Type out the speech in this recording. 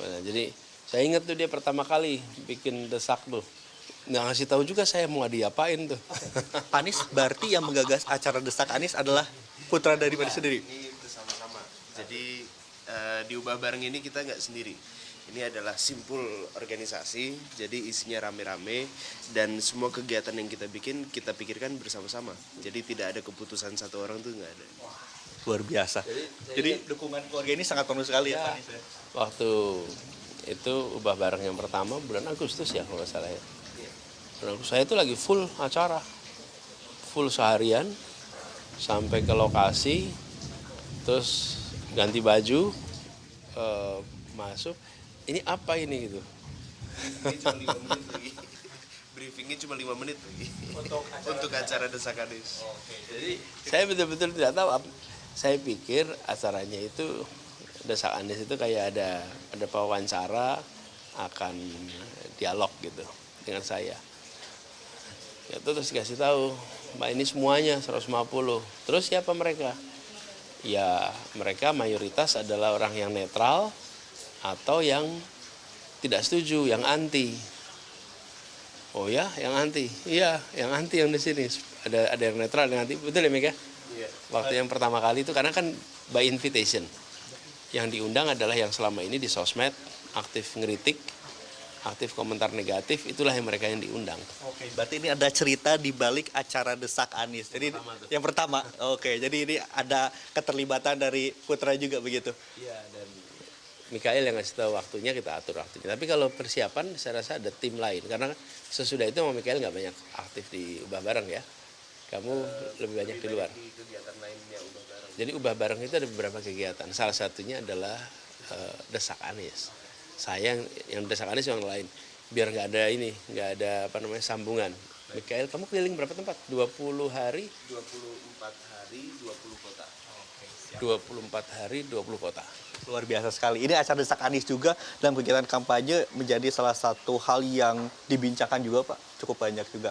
Nah, jadi saya ingat tuh dia pertama kali bikin desak tuh. Nggak ngasih tahu juga saya mau diapain tuh. Pak Anies berarti yang menggagas acara desak Anies adalah putra dari Pak sendiri. Ini bersama-sama. Jadi eh, di Ubah Bareng ini kita nggak sendiri. Ini adalah simpul organisasi, jadi isinya rame-rame dan semua kegiatan yang kita bikin kita pikirkan bersama-sama. Jadi tidak ada keputusan satu orang tuh nggak ada. Luar biasa. Jadi, dukungan keluarga ini sangat penuh sekali ya, Ya. Pak Anies. ya? Waktu itu ubah bareng yang pertama bulan Agustus ya kalau nggak salah ya. Bulan Agustus saya itu lagi full acara, full seharian sampai ke lokasi, terus ganti baju, eh, masuk. Ini apa ini gitu? Ini cuma lima menit lagi. Briefingnya cuma lima menit lagi. Untuk acara, desak Anies. Jadi saya betul-betul tidak tahu. Saya pikir acaranya itu desak Anies itu kayak ada ada wawancara akan dialog gitu dengan saya. Ya terus dikasih tahu, Mbak ini semuanya 150. Terus siapa mereka? Ya mereka mayoritas adalah orang yang netral atau yang tidak setuju, yang anti. Oh ya, yang anti. Iya, yang anti yang di sini. Ada ada yang netral, yang anti. Betul ya, Mika? Waktu yang pertama kali itu karena kan by invitation. Yang diundang adalah yang selama ini di sosmed aktif ngeritik, aktif komentar negatif, itulah yang mereka yang diundang. Oke, berarti ini ada cerita di balik acara desak Anies. Jadi yang pertama, oke, jadi ini ada keterlibatan dari putra juga begitu. Iya, dan Mikael yang ngasih tahu waktunya kita atur waktunya. Tapi kalau persiapan saya rasa ada tim lain karena sesudah itu sama Mikael nggak banyak aktif di ubah bareng ya. Kamu lebih banyak di luar. Jadi ubah bareng itu ada beberapa kegiatan. Salah satunya adalah eh, desak Anies. Saya yang, yang desak Anies yang lain. Biar nggak ada ini, nggak ada apa namanya sambungan. Mikael, kamu keliling berapa tempat? 20 hari, 24 hari, 20 kota. 24 hari, 20 kota. Luar biasa sekali. Ini acara desak Anies juga dalam kegiatan kampanye menjadi salah satu hal yang dibincangkan juga Pak. Cukup banyak juga.